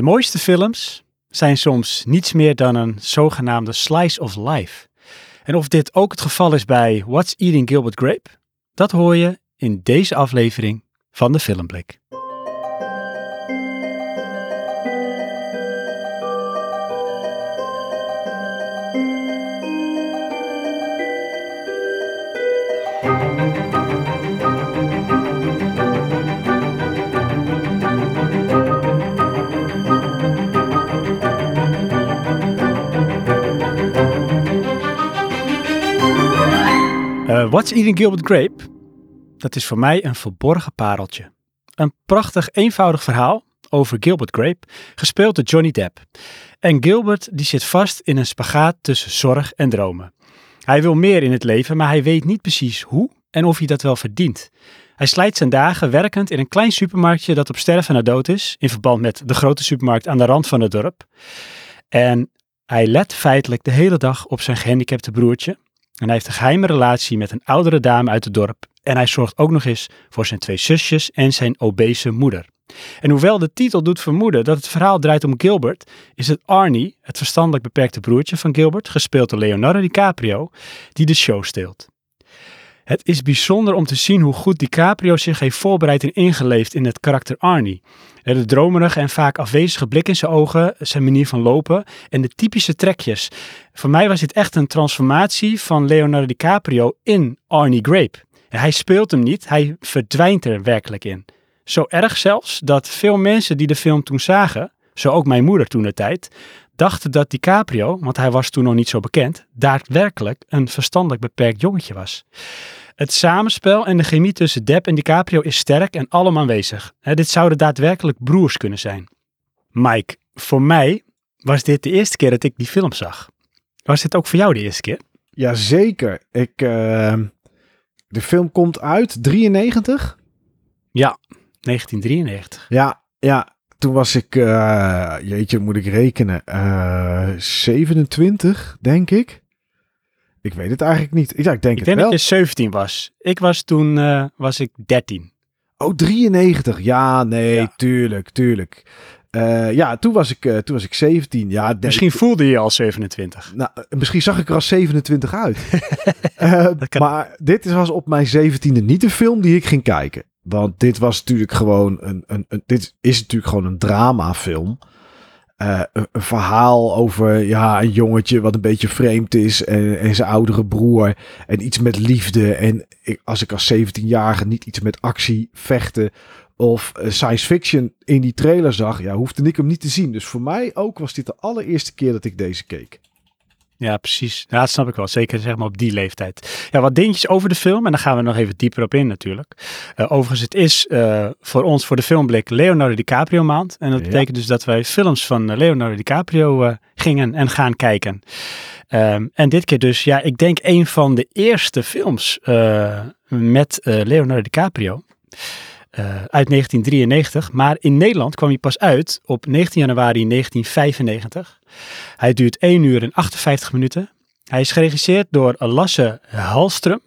De mooiste films zijn soms niets meer dan een zogenaamde slice of life. En of dit ook het geval is bij What's Eating Gilbert Grape, dat hoor je in deze aflevering van de Filmblik. Uh, What's Eating Gilbert Grape? Dat is voor mij een verborgen pareltje. Een prachtig eenvoudig verhaal over Gilbert Grape, gespeeld door Johnny Depp. En Gilbert die zit vast in een spagaat tussen zorg en dromen. Hij wil meer in het leven, maar hij weet niet precies hoe en of hij dat wel verdient. Hij slijt zijn dagen werkend in een klein supermarktje dat op sterven na dood is, in verband met de grote supermarkt aan de rand van het dorp. En hij let feitelijk de hele dag op zijn gehandicapte broertje, en hij heeft een geheime relatie met een oudere dame uit het dorp. En hij zorgt ook nog eens voor zijn twee zusjes en zijn obese moeder. En hoewel de titel doet vermoeden dat het verhaal draait om Gilbert, is het Arnie, het verstandelijk beperkte broertje van Gilbert, gespeeld door Leonardo DiCaprio, die de show steelt. Het is bijzonder om te zien hoe goed DiCaprio zich heeft voorbereid en ingeleefd in het karakter Arnie. De dromerige en vaak afwezige blik in zijn ogen, zijn manier van lopen en de typische trekjes. Voor mij was dit echt een transformatie van Leonardo DiCaprio in Arnie Grape. Hij speelt hem niet, hij verdwijnt er werkelijk in. Zo erg zelfs dat veel mensen die de film toen zagen, zo ook mijn moeder toen de tijd, dachten dat DiCaprio, want hij was toen nog niet zo bekend, daadwerkelijk een verstandelijk beperkt jongetje was. Het samenspel en de chemie tussen Depp en DiCaprio is sterk en allemaal aanwezig. dit zouden daadwerkelijk broers kunnen zijn. Mike, voor mij was dit de eerste keer dat ik die film zag. Was dit ook voor jou de eerste keer? Jazeker. Ik, uh, de film komt uit 93? Ja, 1993. Ja, ja. Toen was ik, uh, jeetje, moet ik rekenen, uh, eh, 27, denk ik. Ik weet het eigenlijk niet. Ja, ik denk ik het denk dat je 17 was. Ik was toen uh, was ik 13. Oh, 93. Ja, nee, tuurlijk, tuurlijk. Uh, ja, toen was ik, uh, toen was ik 17. Ja, misschien voelde je al 27. Nou, misschien zag ik er als 27 uit. maar dit was op mijn 17e niet een film die ik ging kijken. Want dit was natuurlijk gewoon een, een, een dit is natuurlijk gewoon een dramafilm. Uh, een, verhaal over ja, een jongetje wat een beetje vreemd is en, zijn oudere broer en iets met liefde. En ik, als ik als 17-jarige niet iets met actie, vechten of uh, science fiction in die trailer zag, ja, hoefde ik hem niet te zien. Dus voor mij ook was dit de allereerste keer dat ik deze keek. Ja, precies. Ja, dat snap ik wel. Zeker zeg maar op die leeftijd. Ja, wat dingetjes over de film. En daar gaan we nog even dieper op in natuurlijk. Uh, overigens, het is uh, voor ons, voor de filmblik, Leonardo DiCaprio maand. En dat betekent dus dat wij films van Leonardo DiCaprio uh, gingen en gaan kijken. Um, en dit keer dus, ja, ik denk een van de eerste films met Leonardo DiCaprio. Uh, uit 1993, maar in Nederland kwam hij pas uit op 19 januari 1995. Hij duurt 1 uur en 58 minuten. Hij is geregisseerd door Lasse Halstrom,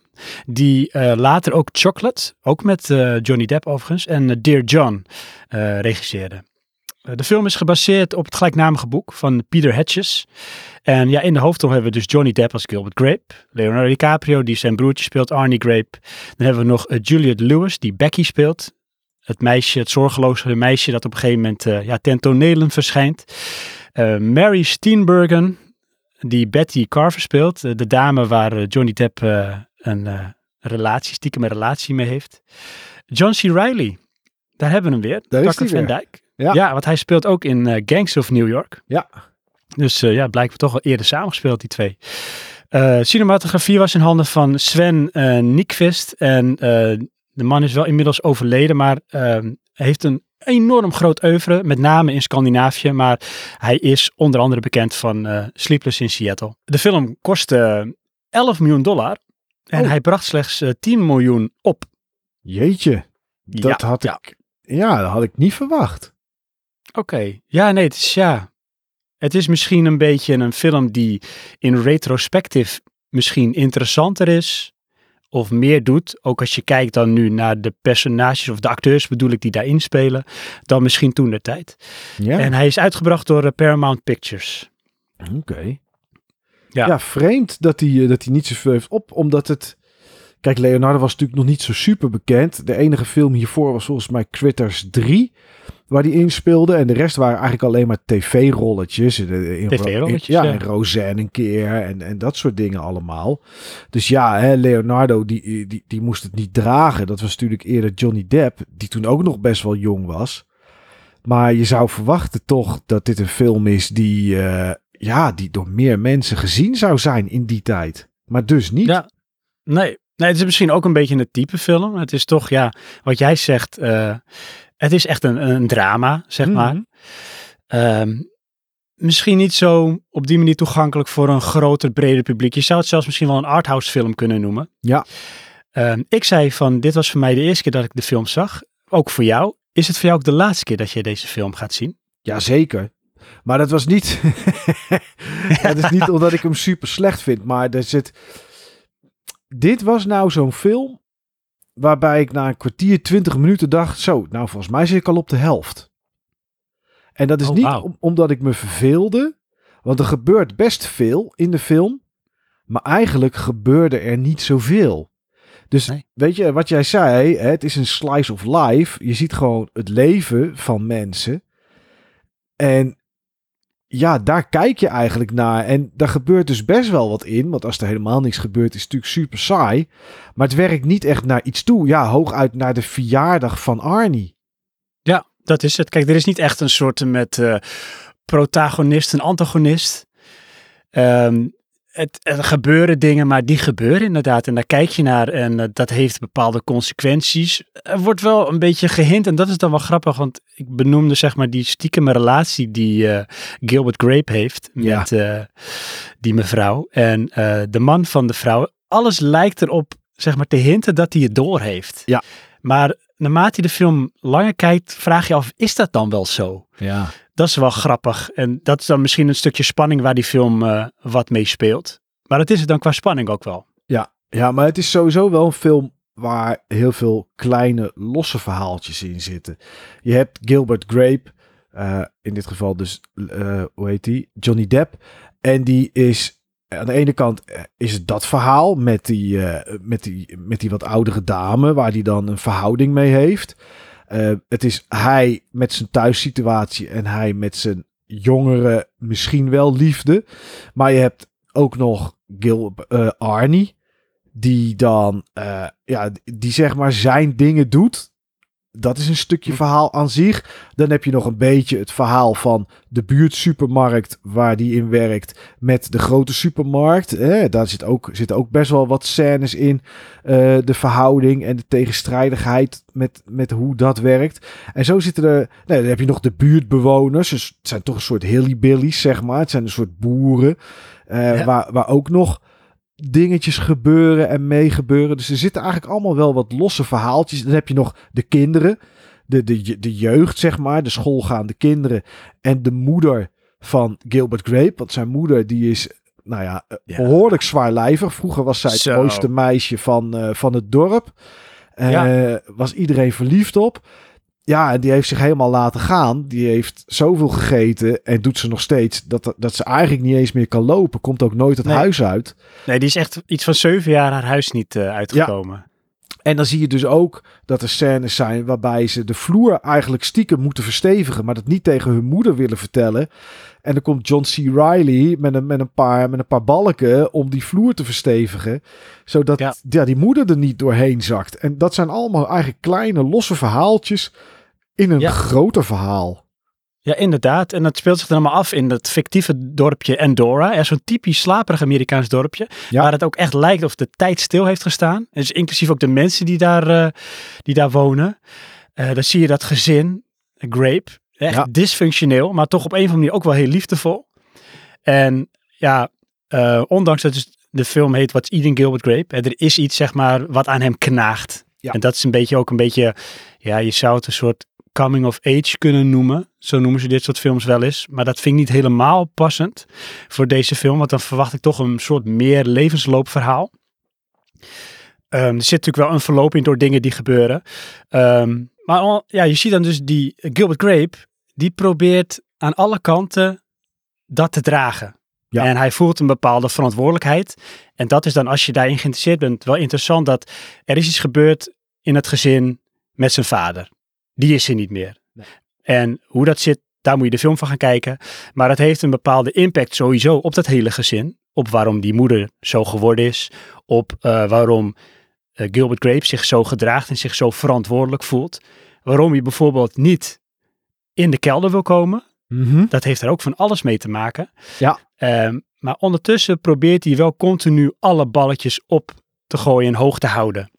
die uh, later ook Chocolate, ook met uh, Johnny Depp overigens, en Dear John regisseerde. de film is gebaseerd op het gelijknamige boek van Peter Hedges. En ja, in de hoofdrol hebben we dus Johnny Depp als Gilbert Grape. Leonardo DiCaprio, die zijn broertje speelt, Arnie Grape. Dan hebben we nog Juliette Lewis, die Becky speelt. Het meisje, het zorgeloze meisje dat op een gegeven moment uh, ja, ten tonelen verschijnt. Uh, Mary Steenburgen, die Betty Carver speelt. de dame waar Johnny Depp een relatie, stiekem een relatie mee heeft. John C. Reilly, daar hebben we hem weer. Daar is hij Van Dijk. Ja. ja, want hij speelt ook in Gangs of New York. Ja. Dus ja, blijkbaar toch al eerder samengespeeld, die twee. Uh, cinematografie was in handen van Sven uh, Nikvist. En de man is wel inmiddels overleden, maar ehm, heeft een enorm groot oeuvre, met name in Scandinavië. Maar hij is onder andere bekend van Sleepless in Seattle. De film kostte 11 miljoen dollar en oh. hij bracht slechts 10 miljoen op. Jeetje, dat ja, had ik... Ja, dat had ik niet verwacht. Oké, ja, nee, het is ja. Het is misschien een beetje een film die in retrospectief misschien interessanter is. Of meer doet. Ook als je kijkt dan nu naar de personages of de acteurs bedoel ik die daarin spelen. Dan misschien toen de tijd. Ja, En hij is uitgebracht door eh, Paramount Pictures. oké. Ja. Ja. vreemd dat hij, eh, dat hij niet zoveel heeft op, omdat het... Kijk, Leonardo was natuurlijk nog niet zo super bekend. De enige film hiervoor was volgens mij Critters 3, waar hij in speelde. En de rest waren eigenlijk alleen maar tv-rolletjes. TV-rolletjes, Ja, ja. en Roseanne een keer en, en dat soort dingen allemaal. Dus ja, hè, Leonardo die, die, die moest het niet dragen. Dat was natuurlijk eerder Johnny Depp, die toen ook nog best wel jong was. Maar je zou verwachten toch dat dit een film is die, eh, ja, die door meer mensen gezien zou zijn in die tijd. Maar dus niet. Ja, nee. nee, het is misschien ook een beetje een type film. Het is toch, ja, wat jij zegt, eh, het is echt een, een drama, zeg maar. Mhm. Ehm, misschien niet zo op die manier toegankelijk voor een groter, breder publiek. Je zou het zelfs misschien wel een arthouse film kunnen noemen. Ja. Ehm, ik zei van, dit was voor mij de eerste keer dat ik de film zag. Ook voor jou. Is het voor jou ook de laatste keer dat je deze film gaat zien? Jazeker. Maar dat was niet. dat is niet omdat ik hem super slecht vind. Maar er zit. Dit was nou zo'n film. Waarbij ik na een kwartier, twintig minuten dacht. Zo, nou volgens mij zit ik al op de helft. En dat is Oh, niet om- omdat ik me verveelde. Want er gebeurt best veel in de film. Maar eigenlijk gebeurde er niet zoveel. Dus Nee. weet je, wat jij zei, hè, het is een slice of life. Je ziet gewoon het leven van mensen. En ja, daar kijk je eigenlijk naar. En daar gebeurt dus best wel wat in. Want als er helemaal niks gebeurt, is het natuurlijk super saai. Maar het werkt niet echt naar iets toe. Ja, hooguit naar de verjaardag van Arnie. Ja, dat is het. Kijk, er is niet echt een soort met eh, protagonist en antagonist. Ehm, het, er gebeuren dingen, maar die gebeuren inderdaad. En daar kijk je naar en eh, dat heeft bepaalde consequenties. Er wordt wel een beetje gehint en dat is dan wel grappig, want ik benoemde zeg maar die stiekeme relatie die eh, Gilbert Grape heeft Ja. met eh, die mevrouw. En de man van de vrouw, alles lijkt erop zeg maar te hinten dat hij het door heeft. Ja. Maar naarmate je de film langer kijkt, vraag je af, is dat dan wel zo? Ja. Dat is wel grappig. En dat is dan misschien een stukje spanning waar die film eh, wat mee speelt. Maar dat is het dan qua spanning ook wel. Ja, ja, maar het is sowieso wel een film waar heel veel kleine losse verhaaltjes in zitten. Je hebt Gilbert Grape, eh, in dit geval dus, eh, hoe heet die? Johnny Depp. En die is, aan de ene kant is het dat verhaal met die, met, die, met die wat oudere dame, waar die dan een verhouding mee heeft. Eh, het is hij met zijn thuissituatie en hij met zijn jongere misschien wel liefde. Maar je hebt ook nog Gil, eh, Arnie, die dan, eh, ja, die zeg maar zijn dingen doet. Dat is een stukje verhaal aan zich. Dan heb je nog een beetje het verhaal van de buurtsupermarkt waar die in werkt met de grote supermarkt. Eh, daar zit ook, zitten ook best wel wat scènes in. Eh, de verhouding en de tegenstrijdigheid met, met hoe dat werkt. En zo zitten er, nee, dan heb je nog de buurtbewoners. Dus het zijn toch een soort hillybillies, zeg maar. Het zijn een soort boeren. eh, Ja. waar, waar ook nog dingetjes gebeuren en meegebeuren. Dus er zitten eigenlijk allemaal wel wat losse verhaaltjes. Dan heb je nog de kinderen, de, de, de jeugd, zeg maar, de schoolgaande kinderen. En de moeder van Gilbert Grape. Want zijn moeder, die is, nou ja, eh, behoorlijk zwaarlijvig. Vroeger was zij het Zo. mooiste meisje van, eh, van het dorp. Ja. Was iedereen verliefd op. Ja, en die heeft zich helemaal laten gaan. Die heeft zoveel gegeten en doet ze nog steeds dat, dat ze eigenlijk niet eens meer kan lopen. Komt ook nooit het Nee. huis uit. Nee, die is echt iets van zeven jaar haar huis niet eh, uitgekomen. En dan zie je dus ook dat er scènes zijn waarbij ze de vloer eigenlijk stiekem moeten verstevigen, maar dat niet tegen hun moeder willen vertellen. En dan komt John C. Riley met een, met een, paar, met een paar balken om die vloer te verstevigen, zodat Ja. ja. die moeder er niet doorheen zakt. En dat zijn allemaal eigenlijk kleine losse verhaaltjes in een Ja. groter verhaal. Ja, inderdaad. En dat speelt zich dan allemaal af in dat fictieve dorpje Endora. Er Zo'n typisch slaperig Amerikaans dorpje. Ja. Waar het ook echt lijkt of de tijd stil heeft gestaan. Dus inclusief ook de mensen die daar, eh, die daar wonen. Eh dan zie je dat gezin, Grape. Echt Ja. dysfunctioneel, maar toch op een of andere manier ook wel heel liefdevol. En ja, eh, ondanks dat dus de film heet What's Eating Gilbert Grape. Er is iets, zeg maar, wat aan hem knaagt. Ja. En dat is een beetje ook een beetje, ja, je zou het een soort coming of age kunnen noemen. Zo noemen ze dit soort films wel eens. Maar dat vind ik niet helemaal passend voor deze film. Want dan verwacht ik toch een soort meer levensloopverhaal. er zit natuurlijk wel een verloping door dingen die gebeuren. Ehm, maar ja, je ziet dan dus die Gilbert Grape, die probeert aan alle kanten dat te dragen. Ja. En hij voelt een bepaalde verantwoordelijkheid. En dat is dan, als je daarin geïnteresseerd bent, wel interessant dat er is iets gebeurd in het gezin met zijn vader. Die is er niet meer. Nee. En hoe dat zit, daar moet je de film van gaan kijken. Maar het heeft een bepaalde impact sowieso op dat hele gezin. Op waarom die moeder zo geworden is. Op uh, waarom uh, Gilbert Grape zich zo gedraagt en zich zo verantwoordelijk voelt. Waarom je bijvoorbeeld niet in de kelder wil komen. Mhm. Dat heeft er ook van alles mee te maken. Ja. Um, maar ondertussen probeert hij wel continu alle balletjes op te gooien en hoog te houden.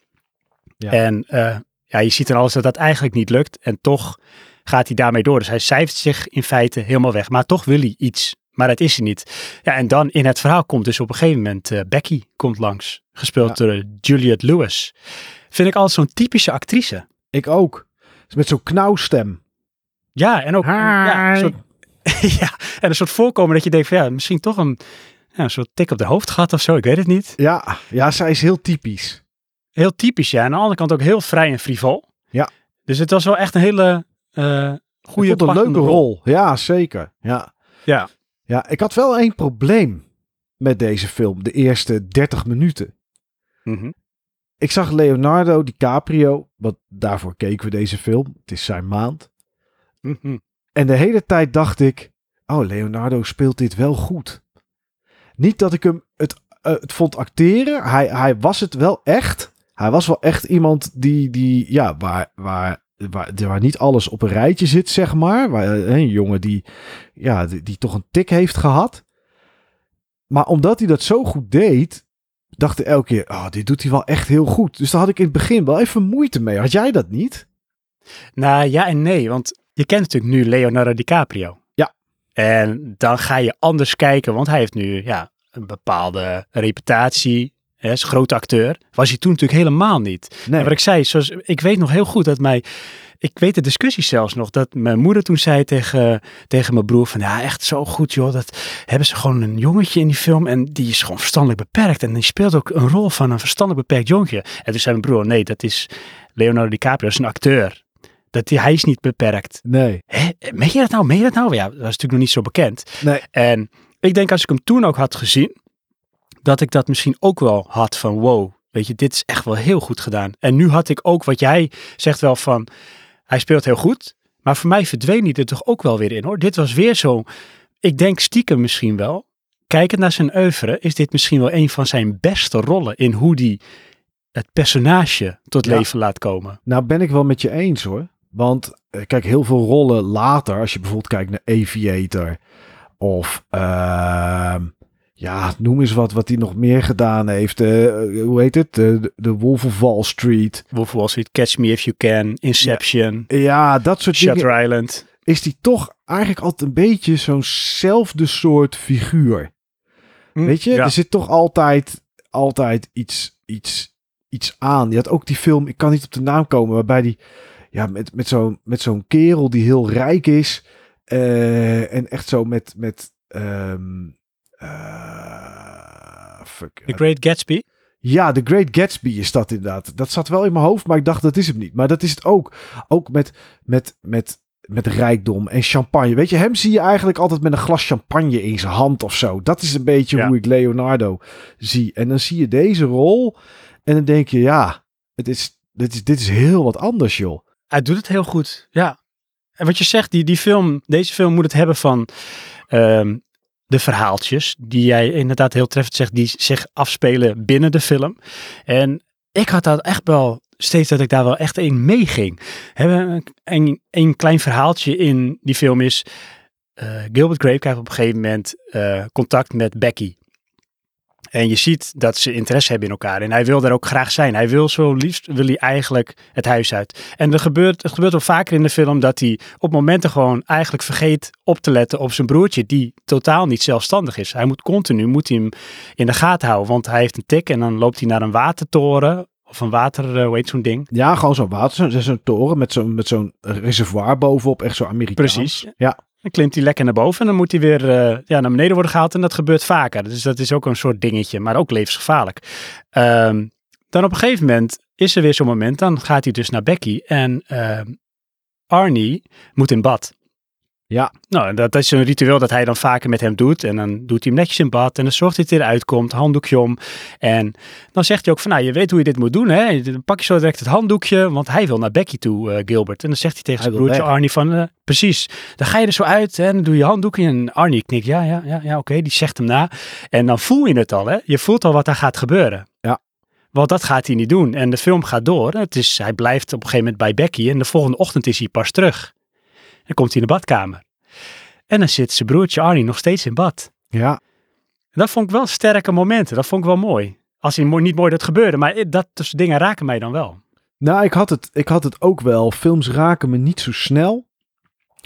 Ja. En uh, ja, je ziet dan alles dat dat eigenlijk niet lukt. En toch gaat hij daarmee door. Dus hij cijfert zich in feite helemaal weg. Maar toch wil hij iets. Maar dat is hij niet. Ja, en dan in het verhaal komt dus op een gegeven moment uh, Becky komt langs. Gespeeld door Juliette Lewis. Vind ik altijd zo'n typische actrice. Ik ook. Met zo'n knauwstem. Ja, en ook ja, een soort, ja, en een soort voorkomen dat je denkt van ja, misschien toch een, ja, een soort tik op de hoofd gehad of zo. Ik weet het niet. Ja, ja, zij is heel typisch. Heel typisch, ja. En aan de andere kant ook heel vrij en frivol. Ja. Dus het was wel echt een hele uh, goede, een leuke rol. rol. Ja, zeker. Ja. Ja. Ja, ik had wel één probleem met deze film, de eerste 30 minuten. Mm Ik zag Leonardo DiCaprio, want daarvoor keken we deze film. Het is zijn maand. Mm En de hele tijd dacht ik, oh, Leonardo speelt dit wel goed. Niet dat ik hem het, uh, het vond acteren. Hij, hij was het wel echt. Hij was wel echt iemand die, die ja, waar, waar, waar, waar niet alles op een rijtje zit, zeg maar. Waar, een jongen die, ja, die, die toch een tik heeft gehad. Maar omdat hij dat zo goed deed, dacht ik elke keer, oh, dit doet hij wel echt heel goed. Dus daar had ik in het begin wel even moeite mee. Had jij dat niet? Nou ja en nee, want je kent natuurlijk nu Leonardo DiCaprio. Ja. En dan ga je anders kijken, want hij heeft nu ja, een bepaalde reputatie. Hij is een grote acteur. Was hij toen natuurlijk helemaal niet. Nee. En wat ik zei, zoals, ik weet nog heel goed dat mij... Ik weet de discussie zelfs nog, dat mijn moeder toen zei tegen, tegen mijn broer van... Ja, echt zo goed joh, dat hebben ze gewoon een jongetje in die film en die is gewoon verstandelijk beperkt. En die speelt ook een rol van een verstandelijk beperkt jongetje. En toen zei mijn broer, nee, dat is Leonardo DiCaprio, dat is een acteur. Dat hij, hij is niet beperkt. Nee. Hé, meen je dat nou? Meen je dat nou? Ja, dat was natuurlijk nog niet zo bekend. Nee. En ik denk als ik hem toen ook had gezien, dat ik dat misschien ook wel had van wow, weet je, dit is echt wel heel goed gedaan. En nu had ik ook wat jij zegt wel van, hij speelt heel goed, maar voor mij verdween hij er toch ook wel weer in hoor. Dit was weer zo, ik denk stiekem misschien wel, kijkend naar zijn oeuvre, is dit misschien wel een van zijn beste rollen in hoe die het personage tot Ja. leven laat komen. Nou ben ik wel met je eens hoor. Want eh, kijk, heel veel rollen later, als je bijvoorbeeld kijkt naar Aviator of ehm, ja, noem eens wat wat hij nog meer gedaan heeft. Eh, hoe heet het? De, de Wolf of Wall Street. Wolf of Wall Street, Catch Me If You Can, Inception, Ja, dat soort dingen. Shutter Island. Is die toch eigenlijk altijd een beetje zo'nzelfde soort figuur. Hm, Weet je, Ja. er zit toch altijd, altijd iets, iets, iets aan. Je had ook die film, ik kan niet op de naam komen, waarbij die, ja, met, met zo'n met zo'n kerel die heel rijk is. eh, en echt zo met, met, ehm, eh, fuck. The Great Gatsby. Ja, The Great Gatsby is dat inderdaad. Dat zat wel in mijn hoofd, maar ik dacht dat is hem niet. Maar dat is het ook. Ook met, met, met, met rijkdom en champagne. Weet je, hem zie je eigenlijk altijd met een glas champagne in zijn hand of zo. Dat is een beetje Ja. hoe ik Leonardo zie. En dan zie je deze rol en dan denk je, ja, het is, dit, is, dit is heel wat anders, joh. Hij doet het heel goed, ja. En wat je zegt, die, die film, deze film moet het hebben van ehm, de verhaaltjes, die jij inderdaad heel treffend zegt, die zich afspelen binnen de film. En ik had dat echt wel steeds dat ik daar wel echt in meeging. Een, een klein verhaaltje in die film is, eh, Gilbert Grape krijgt op een gegeven moment eh, contact met Becky. En je ziet dat ze interesse hebben in elkaar. En hij wil daar ook graag zijn. Hij wil zo liefst, wil hij eigenlijk het huis uit. En er gebeurt, het gebeurt wel vaker in de film dat hij op momenten gewoon eigenlijk vergeet op te letten op zijn broertje. Die totaal niet zelfstandig is. Hij moet continu, moet hij hem in de gaten houden. Want hij heeft een tik en dan loopt hij naar een watertoren. Of een water, eh, hoe heet zo'n ding? Ja, gewoon zo'n water, zo'n zo'n toren met zo'n met zo'n reservoir bovenop. Echt zo Amerikaans. Precies. Ja. Dan klimt hij lekker naar boven en dan moet hij weer eh, ja, naar beneden worden gehaald. En dat gebeurt vaker. Dus dat is ook een soort dingetje, maar ook levensgevaarlijk. Ehm, dan op een gegeven moment is er weer zo'n moment, dan gaat hij dus naar Becky en uh, Arnie moet in bad. Ja. Nou, dat is een ritueel dat hij dan vaker met hem doet. En dan doet hij hem netjes in bad. En dan zorgt hij dat hij eruit komt, handdoekje om. En dan zegt hij ook van, nou, je weet hoe je dit moet doen, hè. Dan pak je zo direct het handdoekje, want hij wil naar Becky toe, uh, Gilbert. En dan zegt hij tegen zijn broertje Arnie van, uh, precies. Dan ga je er zo uit hè, en dan doe je handdoekje. En Arnie knikt, ja, ja, ja, ja oké. Die zegt hem na. En dan voel je het al, hè. Je voelt al wat daar gaat gebeuren. Ja. Want dat gaat hij niet doen. En de film gaat door. Het is, hij blijft op een gegeven moment bij Becky. En de volgende ochtend is hij pas terug. Dan komt hij in de badkamer. En dan zit zijn broertje Arnie nog steeds in bad. Ja. Dat vond ik wel sterke momenten. Dat vond ik wel mooi. Als hij niet mooi dat gebeurde, maar dat soort dingen raken mij dan wel. Nou, ik had, het, ik had het ook wel. Films raken me niet zo snel.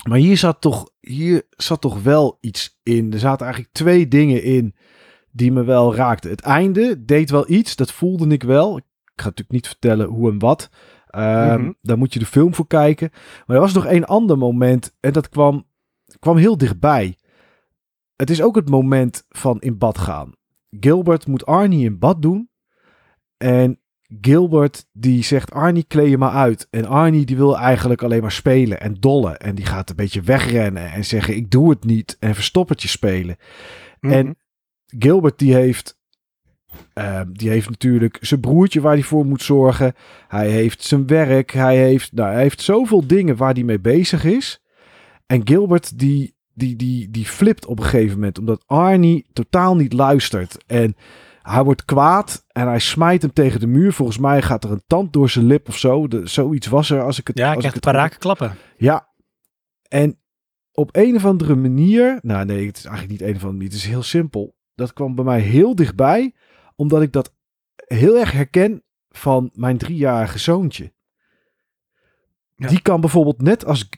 Maar hier zat toch, hier zat toch wel iets in. Er zaten eigenlijk twee dingen in die me wel raakten. Het einde deed wel iets, dat voelde ik wel. Ik ga natuurlijk niet vertellen hoe en wat. Um, Daar moet je de film voor kijken. Maar er was nog één ander moment en dat kwam kwam heel dichtbij. Het is ook het moment van in bad gaan. Gilbert moet Arnie in bad doen. En Gilbert die zegt Arnie kleed je maar uit. En Arnie die wil eigenlijk alleen maar spelen en dollen. En die gaat een beetje wegrennen en zeggen ik doe het niet. En verstoppertje spelen. Mhm. En Gilbert die heeft ehm, die heeft natuurlijk zijn broertje waar hij voor moet zorgen. Hij heeft zijn werk. Hij heeft, nou, hij heeft zoveel dingen waar hij mee bezig is. En Gilbert die, die, die, die flipt op een gegeven moment. Omdat Arnie totaal niet luistert. En hij wordt kwaad en hij smijt hem tegen de muur. Volgens mij gaat er een tand door zijn lip of zo. De, zoiets was er als ik het... Ja, ik krijg een paar raken klappen. Ja. En op een of andere manier... Nou nee, het is eigenlijk niet een of andere manier. Het is heel simpel. Dat kwam bij mij heel dichtbij. Omdat ik dat heel erg herken van mijn driejarige zoontje. Die kan bijvoorbeeld net als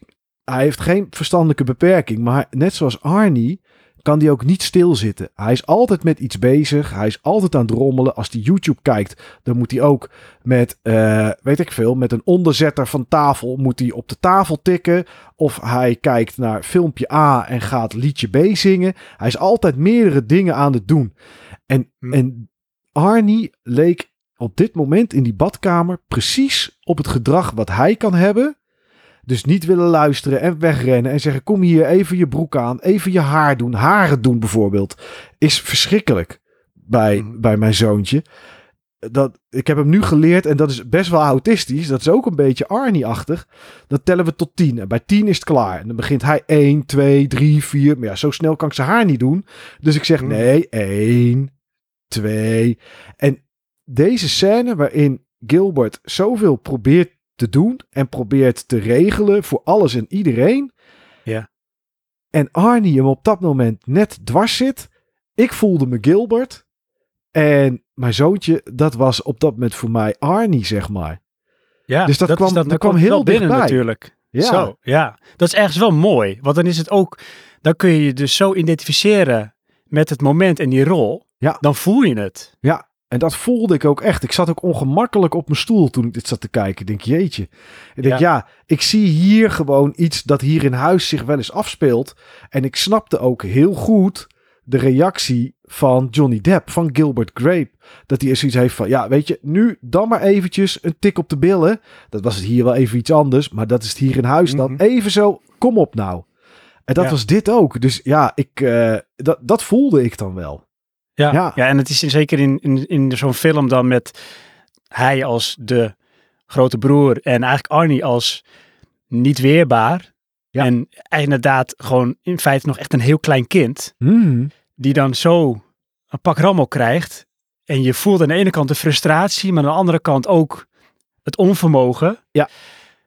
hij heeft geen verstandelijke beperking, maar net zoals Arnie kan die ook niet stilzitten. Hij is altijd met iets bezig. Hij is altijd aan het rommelen. Als hij YouTube kijkt, dan moet hij ook met, uh, weet ik veel, met een onderzetter van tafel moet hij op de tafel tikken. Of hij kijkt naar filmpje A en gaat liedje B zingen. Hij is altijd meerdere dingen aan het doen. En, hm. en Arnie leek op dit moment in die badkamer precies op het gedrag wat hij kan hebben dus niet willen luisteren en wegrennen en zeggen: Kom hier, even je broek aan, even je haar doen. Haren doen bijvoorbeeld. Is verschrikkelijk bij, mhm. bij mijn zoontje. Dat, ik heb hem nu geleerd en dat is best wel autistisch. Dat is ook een beetje Arnie-achtig. Dan tellen we tot tien. En bij tien is het klaar. En dan begint hij 1, 2, 3, 4. Maar ja, zo snel kan ik zijn haar niet doen. Dus ik zeg: mhm. Nee, 1, 2. En deze scène waarin Gilbert zoveel probeert te doen en probeert te regelen voor alles en iedereen. Ja. En Arnie hem op dat moment net dwars zit. Ik voelde me Gilbert. En mijn zoontje, dat was op dat moment voor mij Arnie, zeg maar. Ja, dus dat, kwam, dat, kwam heel binnen natuurlijk. Ja. Zo, ja. Dat is ergens wel mooi. Want dan is het ook, dan kun je je dus zo identificeren met het moment en die rol. Ja. Dan voel je het. Ja, en dat voelde ik ook echt. Ik zat ook ongemakkelijk op mijn stoel toen ik dit zat te kijken. Ik denk, jeetje. Ik denk, ja. ik zie hier gewoon iets dat hier in huis zich wel eens afspeelt. En ik snapte ook heel goed de reactie van Johnny Depp, van Gilbert Grape. Dat hij zoiets heeft van, ja, weet je, nu dan maar eventjes een tik op de billen. Dat was het hier wel even iets anders, maar dat is het hier in huis dan. Mhm. Even zo, kom op nou. En dat was dit ook. Dus ja, ik, uh, dat, dat voelde ik dan wel. Ja, ja. en het is zeker in, in, in zo'n film dan met hij als de grote broer en eigenlijk Arnie als niet weerbaar. Ja. En inderdaad gewoon in feite nog echt een heel klein kind. Hmm. Die dan zo een pak rammel krijgt. En je voelt aan de ene kant de frustratie, maar aan de andere kant ook het onvermogen. Ja.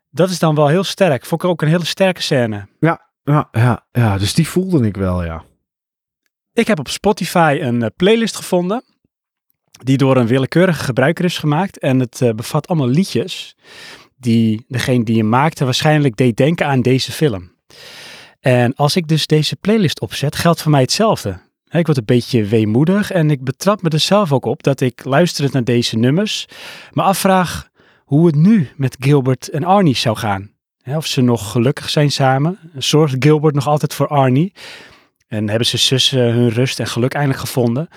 Dat is dan wel heel sterk. Vond ik ook een hele sterke scène. Ja, ja, ja, ja. dus die voelde ik wel, ja. Ik heb op Spotify een eh, playlist gevonden die door een willekeurige gebruiker is gemaakt. En het uh, bevat allemaal liedjes die degene die je maakte waarschijnlijk deed denken aan deze film. En als ik dus deze playlist opzet, geldt voor mij hetzelfde. Ik word een beetje weemoedig en ik betrap me er zelf ook op dat ik luisterend naar deze nummers me afvraag hoe het nu met Gilbert en Arnie zou gaan. Of ze nog gelukkig zijn samen. Zorgt Gilbert nog altijd voor Arnie? En hebben ze zussen hun rust en geluk eindelijk gevonden.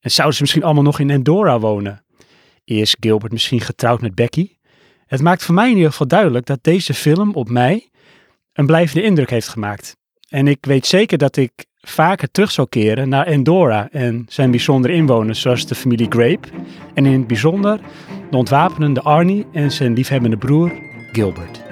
En zouden ze misschien allemaal nog in Endora wonen? Is Gilbert misschien getrouwd met Becky? Het maakt voor mij in ieder geval duidelijk dat deze film op mij een blijvende indruk heeft gemaakt. En ik weet zeker dat ik vaker terug zou keren naar Endora en zijn bijzondere inwoners, zoals de familie Grape. En in het bijzonder de ontwapenende Arnie en zijn liefhebbende broer Gilbert.